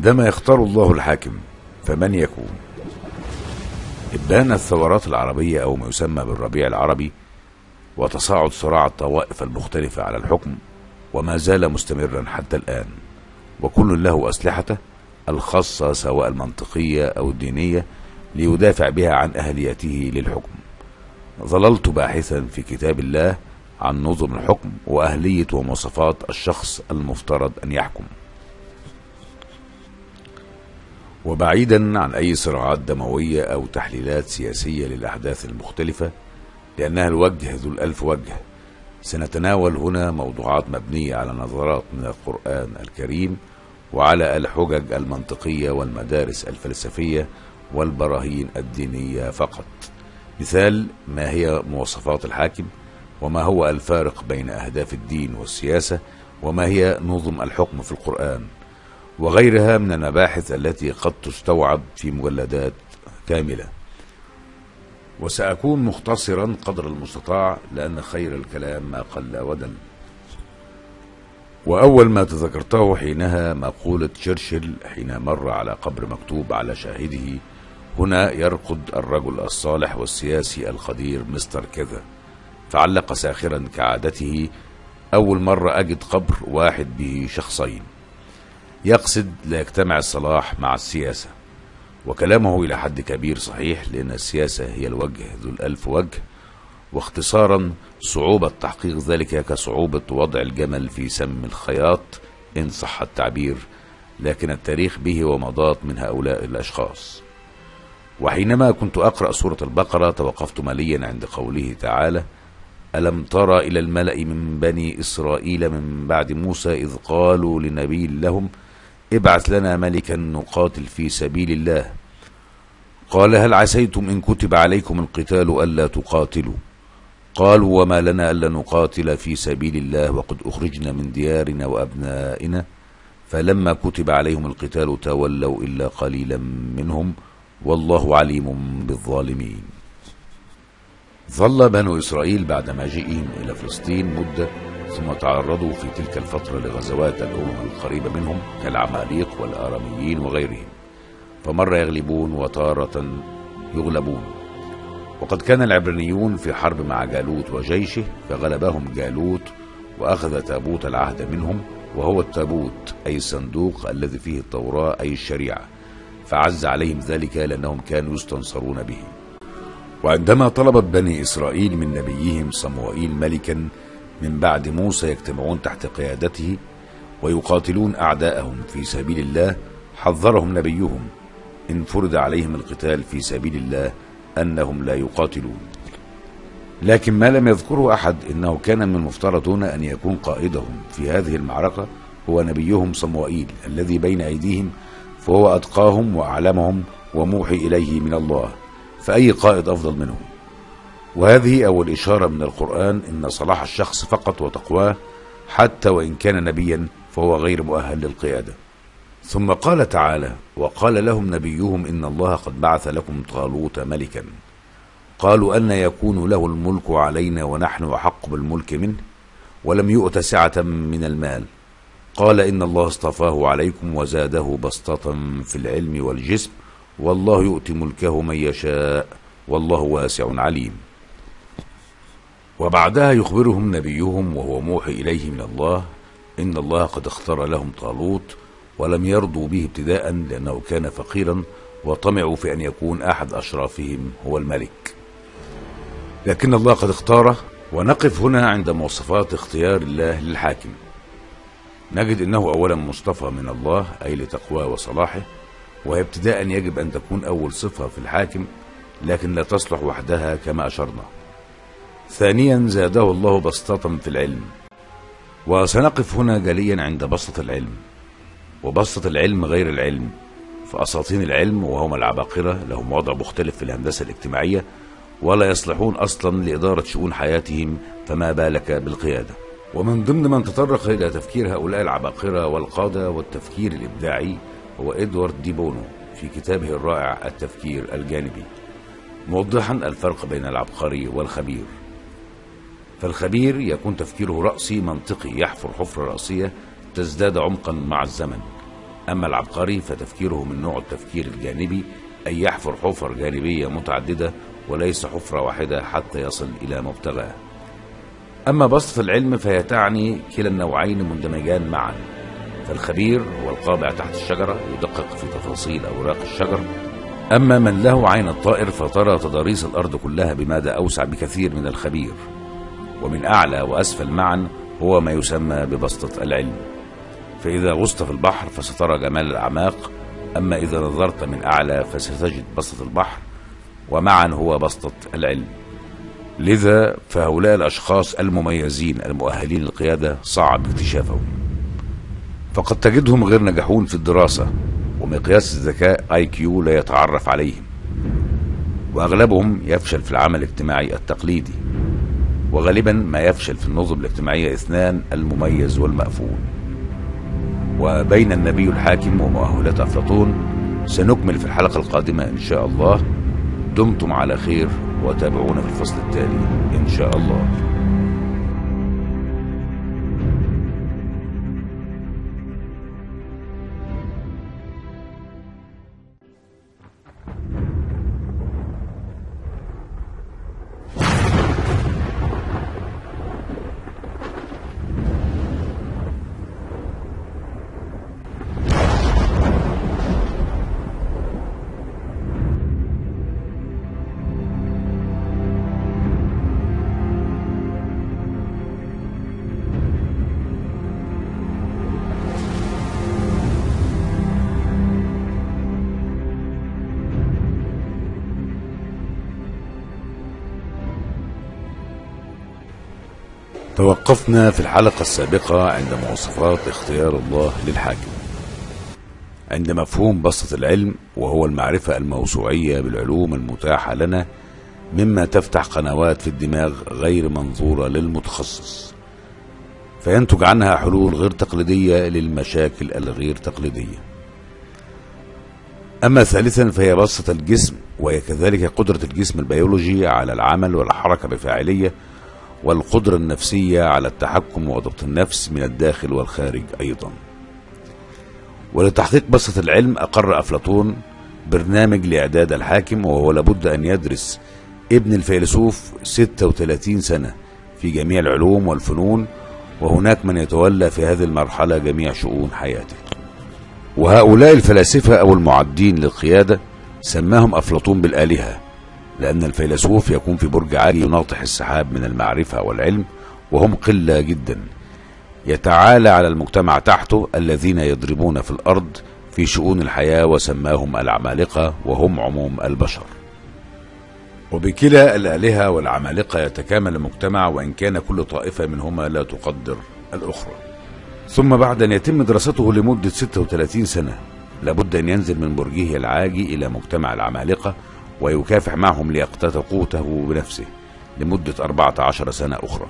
عندما يختار الله الحاكم فمن يكون؟ إبان الثورات العربية أو ما يسمى بالربيع العربي وتصاعد صراع الطوائف المختلفة على الحكم وما زال مستمرا حتى الآن وكل له أسلحته الخاصة سواء المنطقية أو الدينية ليدافع بها عن أهليته للحكم. ظللت باحثا في كتاب الله عن نظم الحكم وأهلية ومواصفات الشخص المفترض أن يحكم. وبعيدا عن أي صراعات دموية أو تحليلات سياسية للأحداث المختلفة لأنها الوجه ذو الألف وجه. سنتناول هنا موضوعات مبنية على نظرات من القرآن الكريم وعلى الحجج المنطقية والمدارس الفلسفية والبراهين الدينية فقط. مثال ما هي مواصفات الحاكم؟ وما هو الفارق بين أهداف الدين والسياسة؟ وما هي نظم الحكم في القرآن؟ وغيرها من المباحث التي قد تستوعب في مجلدات كاملة. وسأكون مختصرا قدر المستطاع لأن خير الكلام ما قل ودل وأول ما تذكرته حينها مقولة تشرشل حين مر على قبر مكتوب على شاهده هنا يرقد الرجل الصالح والسياسي القدير مستر كذا. فعلق ساخرا كعادته أول مرة أجد قبر واحد به شخصين. يقصد لا يجتمع الصلاح مع السياسة وكلامه إلى حد كبير صحيح لأن السياسة هي الوجه ذو الألف وجه واختصارا صعوبة تحقيق ذلك كصعوبة وضع الجمل في سم الخياط إن صح التعبير لكن التاريخ به ومضات من هؤلاء الأشخاص. وحينما كنت أقرأ سورة البقرة توقفت مليا عند قوله تعالى ألم تر إلى الملأ من بني إسرائيل من بعد موسى إذ قالوا لنبي لهم ابعث لنا ملكا نقاتل في سبيل الله. قال هل عسيتم إن كتب عليكم القتال ألا تقاتلوا؟ قالوا وما لنا ألا نقاتل في سبيل الله وقد أخرجنا من ديارنا وأبنائنا. فلما كتب عليهم القتال تولوا إلا قليلا منهم والله عليم بالظالمين. ظل بنو إسرائيل بعد مجيئهم إلى فلسطين مدة ثم تعرضوا في تلك الفترة لغزوات الأمم القريبة منهم كالعماليق والآراميين وغيرهم. فمرة يغلبون وتارة يغلبون. وقد كان العبرانيون في حرب مع جالوت وجيشه فغلبهم جالوت وأخذ تابوت العهد منهم وهو التابوت أي الصندوق الذي فيه التوراة أي الشريعة. فعز عليهم ذلك لأنهم كانوا يستنصرون به. وعندما طلبت بني إسرائيل من نبيهم صموئيل ملكا من بعد موسى يجتمعون تحت قيادته ويقاتلون أعداءهم في سبيل الله حذرهم نبيهم إن فرض عليهم القتال في سبيل الله أنهم لا يقاتلون. لكن ما لم يذكره أحد إنه كان من المفترض هنا أن يكون قائدهم في هذه المعركة هو نبيهم صموئيل الذي بين أيديهم فهو أتقاهم وأعلمهم وموحي إليه من الله فأي قائد أفضل منه وهذه أول إشارة من القرآن إن صلاح الشخص فقط وتقواه حتى وإن كان نبيا فهو غير مؤهل للقيادة. ثم قال تعالى وقال لهم نبيهم إن الله قد بعث لكم طالوت ملكا. قالوا أن يكون له الملك علينا ونحن أحق بالملك منه ولم يؤت سعة من المال. قال إن الله اصطفاه عليكم وزاده بسطة في العلم والجسم والله يؤتي ملكه من يشاء والله واسع عليم. وبعدها يخبرهم نبيهم وهو موحي إليه من الله إن الله قد اختار لهم طالوت ولم يرضوا به ابتداء لأنه كان فقيرا وطمعوا في أن يكون أحد أشرافهم هو الملك. لكن الله قد اختاره ونقف هنا عند مواصفات اختيار الله للحاكم. نجد أنه أولا مصطفى من الله أي لتقواه وصلاحه وهي ابتداء يجب أن تكون أول صفة في الحاكم لكن لا تصلح وحدها كما أشرنا. ثانيا زاده الله بسطة في العلم. وسنقف هنا جليا عند بسطة العلم. وبسطة العلم غير العلم. فأساطين العلم وهم العباقرة لهم وضع مختلف في الهندسة الاجتماعية ولا يصلحون أصلا لإدارة شؤون حياتهم فما بالك بالقيادة. ومن ضمن من تطرق إلى تفكير هؤلاء العباقرة والقادة والتفكير الإبداعي هو إدوارد دي بونو في كتابه الرائع التفكير الجانبي. موضحا الفرق بين العبقري والخبير. فالخبير يكون تفكيره رأسي منطقي يحفر حفرة رأسية تزداد عمقا مع الزمن. أما العبقري فتفكيره من نوع التفكير الجانبي أي يحفر حفر جانبية متعددة وليس حفرة واحدة حتى يصل إلى مبتغاه. أما بسطة العلم فهي تعني كلا النوعين مندمجان معا. فالخبير هو القابع تحت الشجرة يدقق في تفاصيل أوراق الشجر. أما من له عين الطائر فترى تضاريس الأرض كلها بمدى أوسع بكثير من الخبير. ومن أعلى وأسفل معا هو ما يسمى ببسطة العلم. فإذا غصت في البحر فسترى جمال الأعماق أما إذا نظرت من أعلى فستجد بسطة البحر ومعا هو بسطة العلم. لذا فهؤلاء الأشخاص المميزين المؤهلين للقيادة صعب اكتشافهم. فقد تجدهم غير نجحون في الدراسة ومقياس الذكاء آي كيو لا يتعرف عليهم. وأغلبهم يفشل في العمل الاجتماعي التقليدي. وغالبا ما يفشل في النظم الاجتماعية إثنان المميز والمأفون وبين النبي الحاكم ومؤهلات أفلاطون سنكمل في الحلقة القادمة إن شاء الله. دمتم على خير وتابعونا في الفصل التالي إن شاء الله. توقفنا في الحلقة السابقة عند مواصفات اختيار الله للحاكم. عند مفهوم بسطة العلم وهو المعرفة الموسوعية بالعلوم المتاحة لنا مما تفتح قنوات في الدماغ غير منظورة للمتخصص. فينتج عنها حلول غير تقليدية للمشاكل الغير تقليدية. أما ثالثا فهي بسطة الجسم وهي كذلك قدرة الجسم البيولوجي على العمل والحركة بفاعلية والقدرة النفسية على التحكم وضبط النفس من الداخل والخارج أيضا. ولتحقيق بسطة العلم أقر أفلاطون برنامج لإعداد الحاكم وهو لابد أن يدرس ابن الفيلسوف 36 سنة في جميع العلوم والفنون وهناك من يتولى في هذه المرحلة جميع شؤون حياته. وهؤلاء الفلاسفة أو المعدين للقيادة سماهم أفلاطون بالآلهة. لأن الفيلسوف يكون في برج عالي يناطح السحاب من المعرفة والعلم وهم قلة جدا. يتعالى على المجتمع تحته الذين يضربون في الأرض في شؤون الحياة وسماهم العمالقة وهم عموم البشر. وبكلا الآلهة والعمالقة يتكامل المجتمع وإن كان كل طائفة منهما لا تقدر الأخرى. ثم بعد أن يتم دراسته لمدة 36 سنة لابد أن ينزل من برجه العاجي إلى مجتمع العمالقة ويكافح معهم ليقتات قوته بنفسه لمدة 14 سنة أخرى.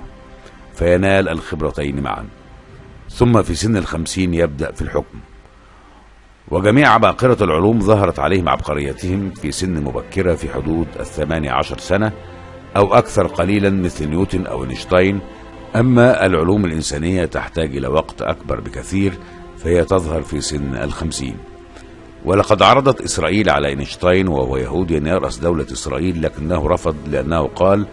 فينال الخبرتين معا. ثم في سن الخمسين يبدأ في الحكم. وجميع عباقرة العلوم ظهرت عليهم عبقريتهم في سن مبكرة في حدود الثماني عشر سنة أو أكثر قليلا مثل نيوتن أو أينشتاين. أما العلوم الإنسانية تحتاج إلى وقت أكبر بكثير فهي تظهر في سن الخمسين. ولقد عرضت إسرائيل على إينشتاين وهو يهودي أن يرأس دولة إسرائيل لكنه رفض لأنه قال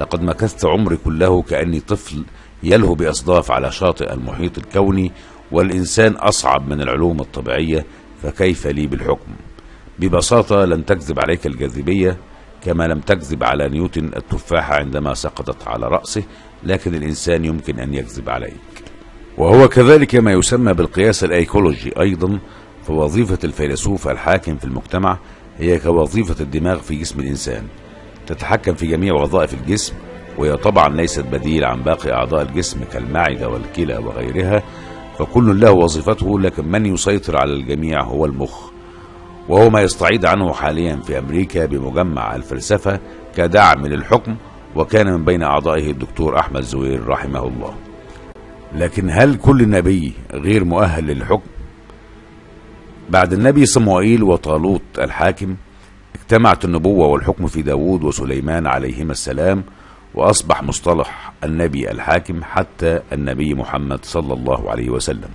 لقد مكثت عمري كله كأني طفل يلهو بأصداف على شاطئ المحيط الكوني والإنسان أصعب من العلوم الطبيعية فكيف لي بالحكم؟ ببساطة لن تكذب عليك الجاذبية كما لم تكذب على نيوتن التفاحة عندما سقطت على رأسه لكن الإنسان يمكن أن يكذب عليك. وهو كذلك ما يسمى بالقياس الأيكولوجي أيضا فوظيفة الفيلسوف الحاكم في المجتمع هي كوظيفة الدماغ في جسم الإنسان. تتحكم في جميع وظائف الجسم وهي طبعا ليست بديل عن باقي أعضاء الجسم كالمعدة والكلى وغيرها فكل له وظيفته لكن من يسيطر على الجميع هو المخ. وهو ما يستعيد عنه حاليا في أمريكا بمجمع الفلسفة كدعم للحكم وكان من بين أعضائه الدكتور أحمد زوير رحمه الله. لكن هل كل نبي غير مؤهل للحكم؟ بعد النبي صموئيل وطالوت الحاكم اجتمعت النبوة والحكم في داود وسليمان عليهما السلام وأصبح مصطلح النبي الحاكم حتى النبي محمد صلى الله عليه وسلم.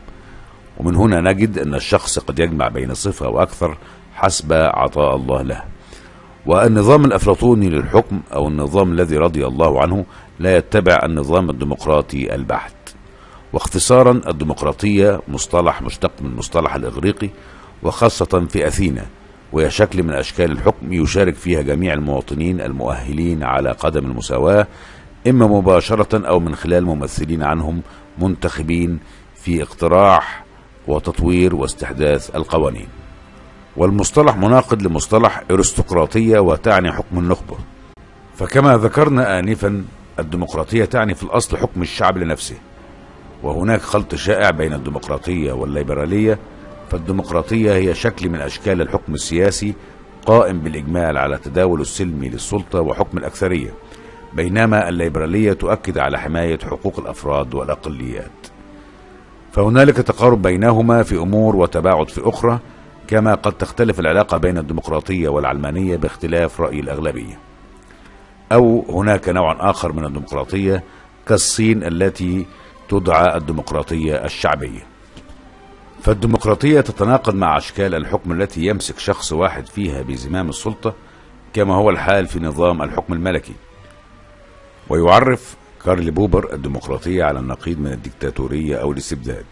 ومن هنا نجد أن الشخص قد يجمع بين صفة وأكثر حسب عطاء الله له. والنظام الأفلاطوني للحكم أو النظام الذي رضي الله عنه لا يتبع النظام الديمقراطي البحت. واختصارا الديمقراطية مصطلح مشتق من المصطلح الإغريقي وخاصة في أثينا وهي شكل من أشكال الحكم يشارك فيها جميع المواطنين المؤهلين على قدم المساواة إما مباشرة أو من خلال ممثلين عنهم منتخبين في اقتراح وتطوير واستحداث القوانين. والمصطلح مناقض لمصطلح أرستقراطية وتعني حكم النخبة. فكما ذكرنا آنفا الديمقراطية تعني في الأصل حكم الشعب لنفسه. وهناك خلط شائع بين الديمقراطية والليبرالية فالديمقراطية هي شكل من أشكال الحكم السياسي قائم بالإجمال على تداول السلمي للسلطة وحكم الأكثرية بينما الليبرالية تؤكد على حماية حقوق الأفراد والأقليات. فهنالك تقارب بينهما في أمور وتباعد في أخرى كما قد تختلف العلاقة بين الديمقراطية والعلمانية باختلاف رأي الأغلبية. أو هناك نوع آخر من الديمقراطية كالصين التي تدعى الديمقراطية الشعبية. فالديمقراطية تتناقض مع أشكال الحكم التي يمسك شخص واحد فيها بزمام السلطة كما هو الحال في نظام الحكم الملكي. ويعرف كارل بوبر الديمقراطية على النقيض من الديكتاتورية أو الاستبداد.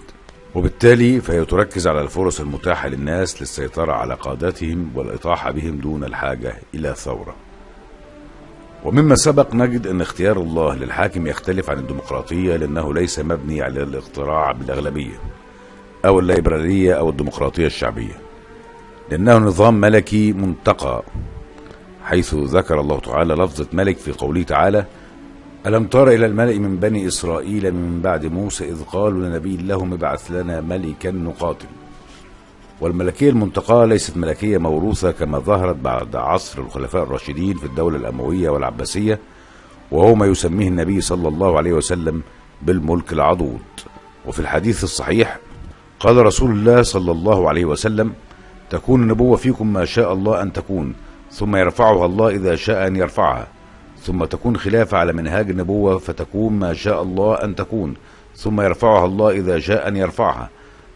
وبالتالي فهي تركز على الفرص المتاحة للناس للسيطرة على قادتهم والإطاحة بهم دون الحاجة إلى ثورة. ومما سبق نجد أن اختيار الله للحاكم يختلف عن الديمقراطية لأنه ليس مبني على الاقتراع بالأغلبية. أو الليبرالية أو الديمقراطية الشعبية. لأنه نظام ملكي منتقى حيث ذكر الله تعالى لفظة ملك في قوله تعالى ألم تر إلى الملأ من بني إسرائيل من بعد موسى إذ قالوا لنبي لهم ابعث لنا ملكا نقاتل. والملكية المنتقاة ليست ملكية موروثة كما ظهرت بعد عصر الخلفاء الراشدين في الدولة الأموية والعباسية وهو ما يسميه النبي صلى الله عليه وسلم بالملك العضوض. وفي الحديث الصحيح قال رسول الله صلى الله عليه وسلم تكون النبوة فيكم ما شاء الله أن تكون ثم يرفعها الله إذا شاء أن يرفعها ثم تكون خلافة على منهاج النبوة فتكون ما شاء الله أن تكون ثم يرفعها الله إذا شاء أن يرفعها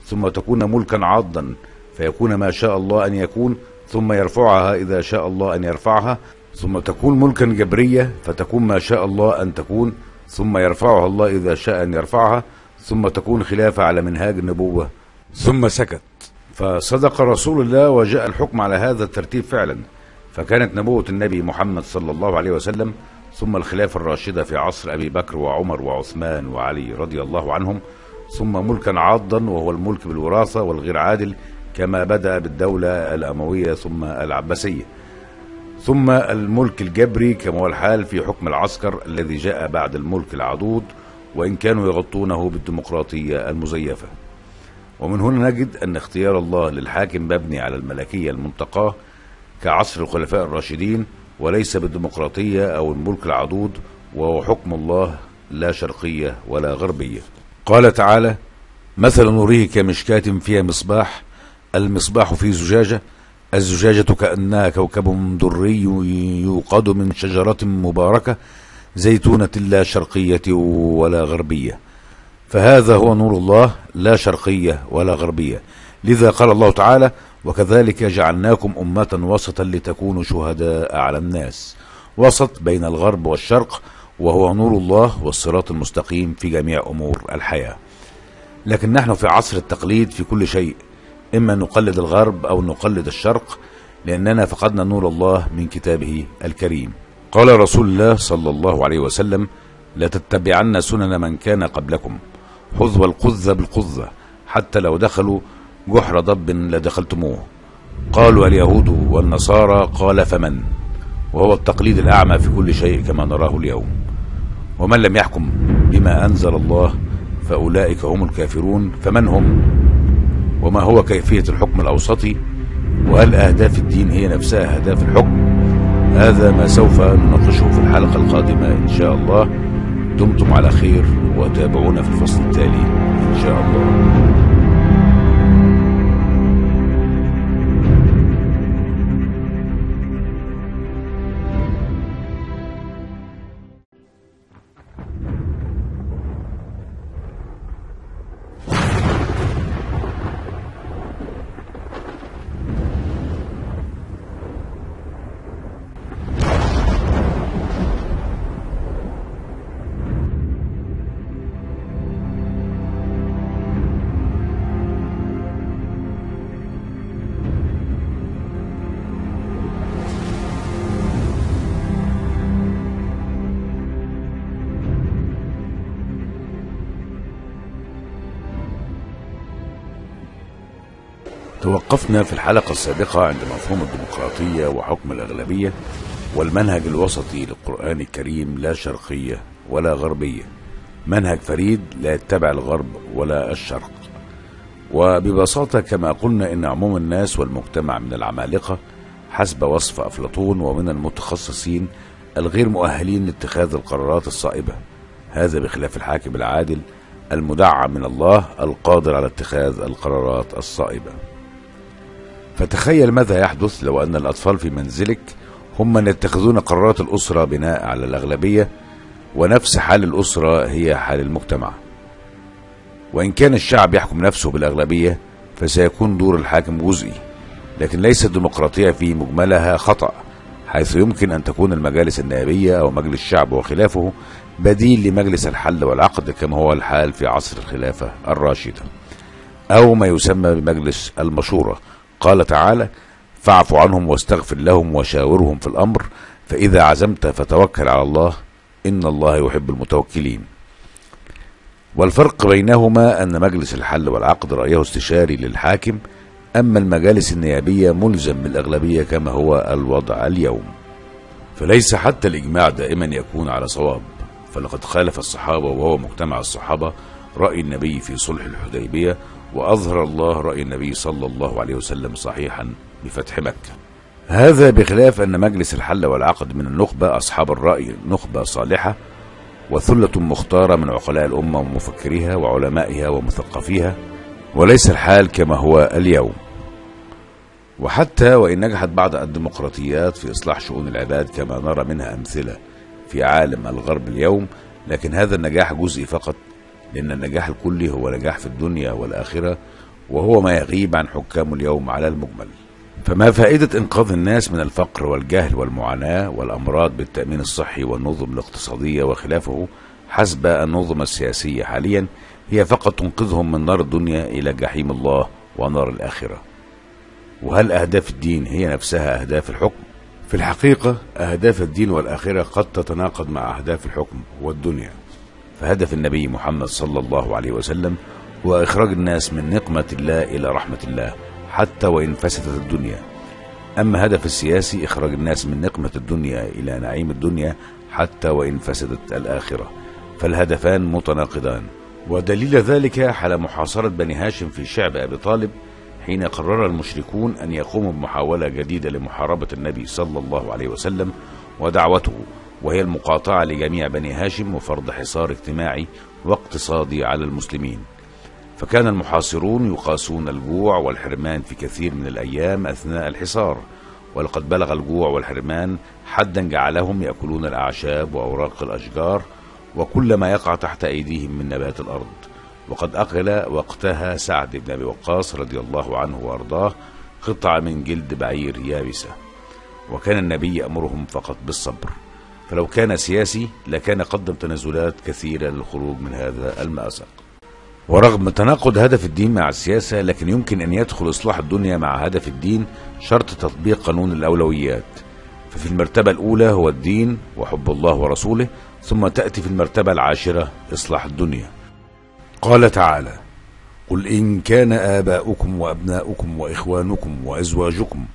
ثم تكون ملكا عاضا فيكون ما شاء الله أن يكون ثم يرفعها إذا شاء الله أن يرفعها ثم تكون ملكا جبرية فتكون ما شاء الله أن تكون ثم يرفعها الله إذا شاء أن يرفعها ثم تكون خلافة على منهاج النبوة. ثم سكت. فصدق رسول الله وجاء الحكم على هذا الترتيب فعلا. فكانت نبوة النبي محمد صلى الله عليه وسلم ثم الخلافة الراشدة في عصر أبي بكر وعمر وعثمان وعلي رضي الله عنهم ثم ملكا عاضا وهو الملك بالوراثة والغير عادل كما بدأ بالدولة الأموية ثم العباسية. ثم الملك الجبري كما هو الحال في حكم العسكر الذي جاء بعد الملك العضوض وإن كانوا يغطونه بالديمقراطية المزيفة. ومن هنا نجد أن اختيار الله للحاكم مبني على الملكية المنتقاة كعصر الخلفاء الراشدين وليس بالديمقراطية أو الملك العضوض وهو حكم الله لا شرقية ولا غربية. قال تعالى مثل نوره كمشكاة فيها مصباح المصباح في زجاجة الزجاجة كأنها كوكب دري يوقد من شجرة مباركة زيتونة لا شرقية ولا غربية. فهذا هو نور الله لا شرقية ولا غربية. لذا قال الله تعالى وكذلك جعلناكم أمة وسطا لتكونوا شهداء على الناس. وسط بين الغرب والشرق وهو نور الله والصراط المستقيم في جميع أمور الحياة. لكن نحن في عصر التقليد في كل شيء إما نقلد الغرب أو نقلد الشرق لأننا فقدنا نور الله من كتابه الكريم. قال رسول الله صلى الله عليه وسلم لا تتبعن سنن من كان قبلكم حذو القذة بالقذة حتى لو دخلوا جحر ضب لدخلتموه. قالوا اليهود والنصارى قال فمن؟ وهو التقليد الأعمى في كل شيء كما نراه اليوم. ومن لم يحكم بما أنزل الله فأولئك هم الكافرون فمن هم؟ وما هو كيفية الحكم الأوسطي وهل أهداف الدين هي نفسها أهداف الحكم؟ هذا ما سوف نناقشه في الحلقة القادمة إن شاء الله. دمتم على خير وتابعونا في الفصل التالي إن شاء الله. توقفنا في الحلقة السابقة عند مفهوم الديمقراطية وحكم الأغلبية والمنهج الوسطي للقرآن الكريم لا شرقية ولا غربية. منهج فريد لا يتبع الغرب ولا الشرق. وببساطة كما قلنا إن عموم الناس والمجتمع من العمالقة حسب وصف أفلاطون ومن المتخصصين الغير مؤهلين لاتخاذ القرارات الصائبة. هذا بخلاف الحاكم العادل المدعم من الله القادر على اتخاذ القرارات الصائبة. فتخيل ماذا يحدث لو أن الأطفال في منزلك هم من يتخذون قرارات الأسرة بناء على الأغلبية ونفس حال الأسرة هي حال المجتمع. وإن كان الشعب يحكم نفسه بالأغلبية فسيكون دور الحاكم جزئي لكن ليس الديمقراطية في مجملها خطأ حيث يمكن أن تكون المجالس النيابية أو مجلس الشعب وخلافه بديل لمجلس الحل والعقد كما هو الحال في عصر الخلافة الراشدة أو ما يسمى بمجلس المشورة. قال تعالى فاعف عنهم واستغفر لهم وشاورهم في الأمر فإذا عزمت فتوكل على الله إن الله يحب المتوكلين. والفرق بينهما أن مجلس الحل والعقد رأيه استشاري للحاكم أما المجالس النيابية ملزم بالأغلبية كما هو الوضع اليوم. فليس حتى الإجماع دائما يكون على صواب. فلقد خالف الصحابة وهو مجتمع الصحابة رأي النبي في صلح الحديبية وأظهر الله رأي النبي صلى الله عليه وسلم صحيحا بفتح مكة. هذا بخلاف أن مجلس الحل والعقد من النخبة أصحاب الرأي نخبة صالحة وثلة مختارة من عقلاء الأمة ومفكريها وعلمائها ومثقفيها وليس الحال كما هو اليوم. وحتى وإن نجحت بعض الديمقراطيات في إصلاح شؤون العباد كما نرى منها أمثلة في عالم الغرب اليوم لكن هذا النجاح جزئي فقط لأن النجاح الكلي هو نجاح في الدنيا والآخرة وهو ما يغيب عن حكام اليوم على المجمل. فما فائدة إنقاذ الناس من الفقر والجهل والمعاناة والأمراض بالتأمين الصحي والنظم الاقتصادية وخلافه حسب النظم السياسية حاليا هي فقط تنقذهم من نار الدنيا إلى جحيم الله ونار الآخرة. وهل أهداف الدين هي نفسها أهداف الحكم؟ في الحقيقة أهداف الدين والآخرة قد تتناقض مع أهداف الحكم والدنيا. فهدف النبي محمد صلى الله عليه وسلم هو إخراج الناس من نقمة الله إلى رحمة الله حتى وإن فسدت الدنيا. أما هدف السياسي إخراج الناس من نقمة الدنيا إلى نعيم الدنيا حتى وإن فسدت الآخرة. فالهدفان متناقضان. ودليل ذلك حال محاصرة بني هاشم في شعب أبي طالب حين قرر المشركون أن يقوموا بمحاولة جديدة لمحاربة النبي صلى الله عليه وسلم ودعوته. وهي المقاطعة لجميع بني هاشم وفرض حصار اجتماعي واقتصادي على المسلمين. فكان المحاصرون يقاسون الجوع والحرمان في كثير من الأيام أثناء الحصار ولقد بلغ الجوع والحرمان حدا جعلهم يأكلون الأعشاب وأوراق الأشجار وكل ما يقع تحت أيديهم من نبات الأرض. وقد أقل وقتها سعد بن أبي وقاص رضي الله عنه وأرضاه قطعة من جلد بعير يابسة. وكان النبي يأمرهم فقط بالصبر. فلو كان سياسي لكان قدم تنازلات كثيرة للخروج من هذا المأزق ورغم تناقض هدف الدين مع السياسة لكن يمكن أن يدخل إصلاح الدنيا مع هدف الدين شرط تطبيق قانون الأولويات. ففي المرتبة الأولى هو الدين وحب الله ورسوله ثم تأتي في المرتبة العاشرة إصلاح الدنيا. قال تعالى قل إن كان آباؤكم وأبناؤكم وإخوانكم وأزواجكم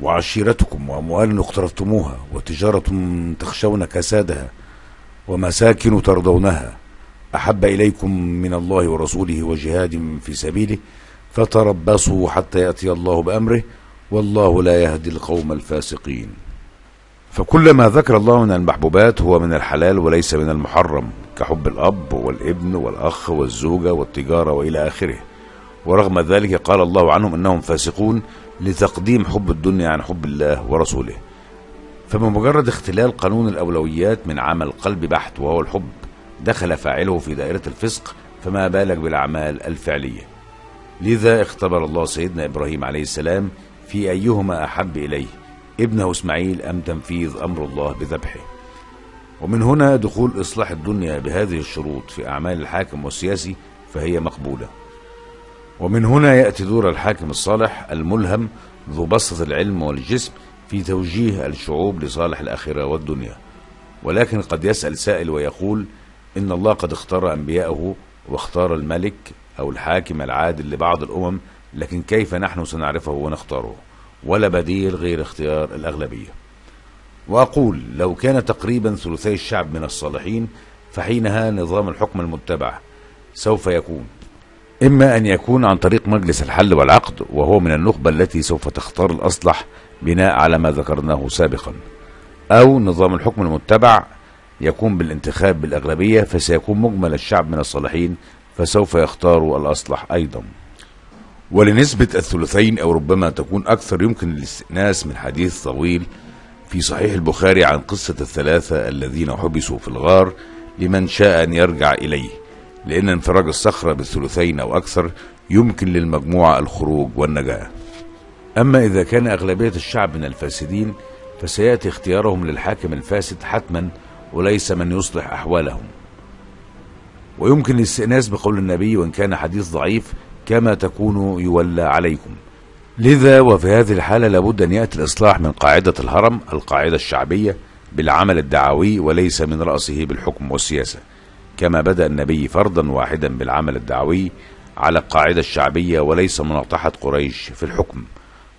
وعشيرتكم وأموال اقترفتموها وتجارة تخشون كسادها ومساكن ترضونها أحب إليكم من الله ورسوله وجهاد في سبيله فتربصوا حتى يأتي الله بأمره والله لا يهدي القوم الفاسقين. فكل ما ذكر الله من المحبوبات هو من الحلال وليس من المحرم كحب الأب والابن والأخ والزوجة والتجارة وإلى آخره. ورغم ذلك قال الله عنهم أنهم فاسقون لتقديم حب الدنيا عن حب الله ورسوله. فبمجرد اختلال قانون الأولويات من عمل قلب بحت وهو الحب دخل فاعله في دائرة الفسق فما بالك بالأعمال الفعلية. لذا اختبر الله سيدنا إبراهيم عليه السلام في أيهما أحب إليه ابنه إسماعيل أم تنفيذ أمر الله بذبحه. ومن هنا دخول إصلاح الدنيا بهذه الشروط في أعمال الحاكم والسياسي فهي مقبولة. ومن هنا يأتي دور الحاكم الصالح الملهم ذو بسطة العلم والجسم في توجيه الشعوب لصالح الآخرة والدنيا. ولكن قد يسأل سائل ويقول إن الله قد اختار أنبياءه واختار الملك أو الحاكم العادل لبعض الأمم لكن كيف نحن سنعرفه ونختاره؟ ولا بديل غير اختيار الأغلبية. وأقول لو كان تقريبا ثلثي الشعب من الصالحين فحينها نظام الحكم المتبع سوف يكون. إما أن يكون عن طريق مجلس الحل والعقد وهو من النخبة التي سوف تختار الأصلح بناء على ما ذكرناه سابقا. أو نظام الحكم المتبع يكون بالانتخاب بالأغلبية فسيكون مجمل الشعب من الصالحين فسوف يختار الأصلح أيضا. ولنسبة الثلثين أو ربما تكون أكثر يمكن الاستئناس من حديث طويل في صحيح البخاري عن قصة الثلاثة الذين حبسوا في الغار لمن شاء أن يرجع إليه. لأن انفراج الصخرة بالثلثين أو أكثر يمكن للمجموعة الخروج والنجاة. أما إذا كان أغلبية الشعب من الفاسدين فسيأتي اختيارهم للحاكم الفاسد حتما وليس من يصلح أحوالهم. ويمكن الاستئناس بقول النبي وإن كان حديث ضعيف كما تكون يولى عليكم. لذا وفي هذه الحالة لابد أن يأتي الإصلاح من قاعدة الهرم القاعدة الشعبية بالعمل الدعوي وليس من رأسه بالحكم والسياسة. كما بدأ النبي فرضا واحدا بالعمل الدعوي على القاعدة الشعبية وليس مناطحة قريش في الحكم.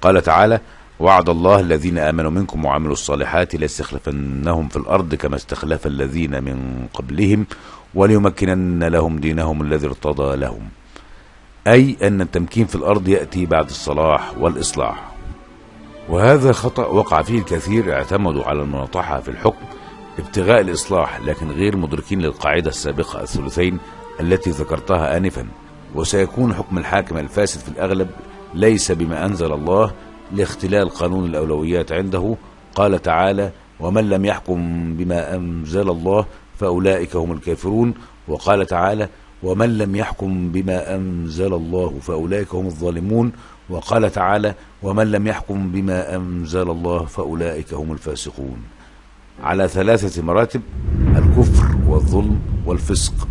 قال تعالى وعد الله الذين آمنوا منكم وعملوا الصالحات ليستخلفنهم في الأرض كما استخلف الذين من قبلهم وليمكنن لهم دينهم الذي ارتضى لهم. أي أن التمكين في الأرض يأتي بعد الصلاح والإصلاح. وهذا خطأ وقع فيه الكثير اعتمدوا على المناطحة في الحكم ابتغاء الإصلاح لكن غير مدركين للقاعدة السابقة الثلثين التي ذكرتها آنفا. وسيكون حكم الحاكم الفاسد في الأغلب ليس بما أنزل الله لاختلال قانون الأولويات عنده. قال تعالى ومن لم يحكم بما أنزل الله فأولئك هم الكافرون وقال تعالى ومن لم يحكم بما أنزل الله فأولئك هم الظالمون وقال تعالى ومن لم يحكم بما أنزل الله فأولئك هم الفاسقون على ثلاثة مراتب الكفر والظلم والفسق.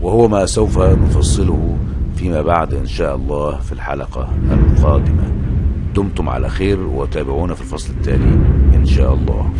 وهو ما سوف نفصله فيما بعد إن شاء الله في الحلقة القادمة. دمتم على خير وتابعونا في الفصل التالي إن شاء الله.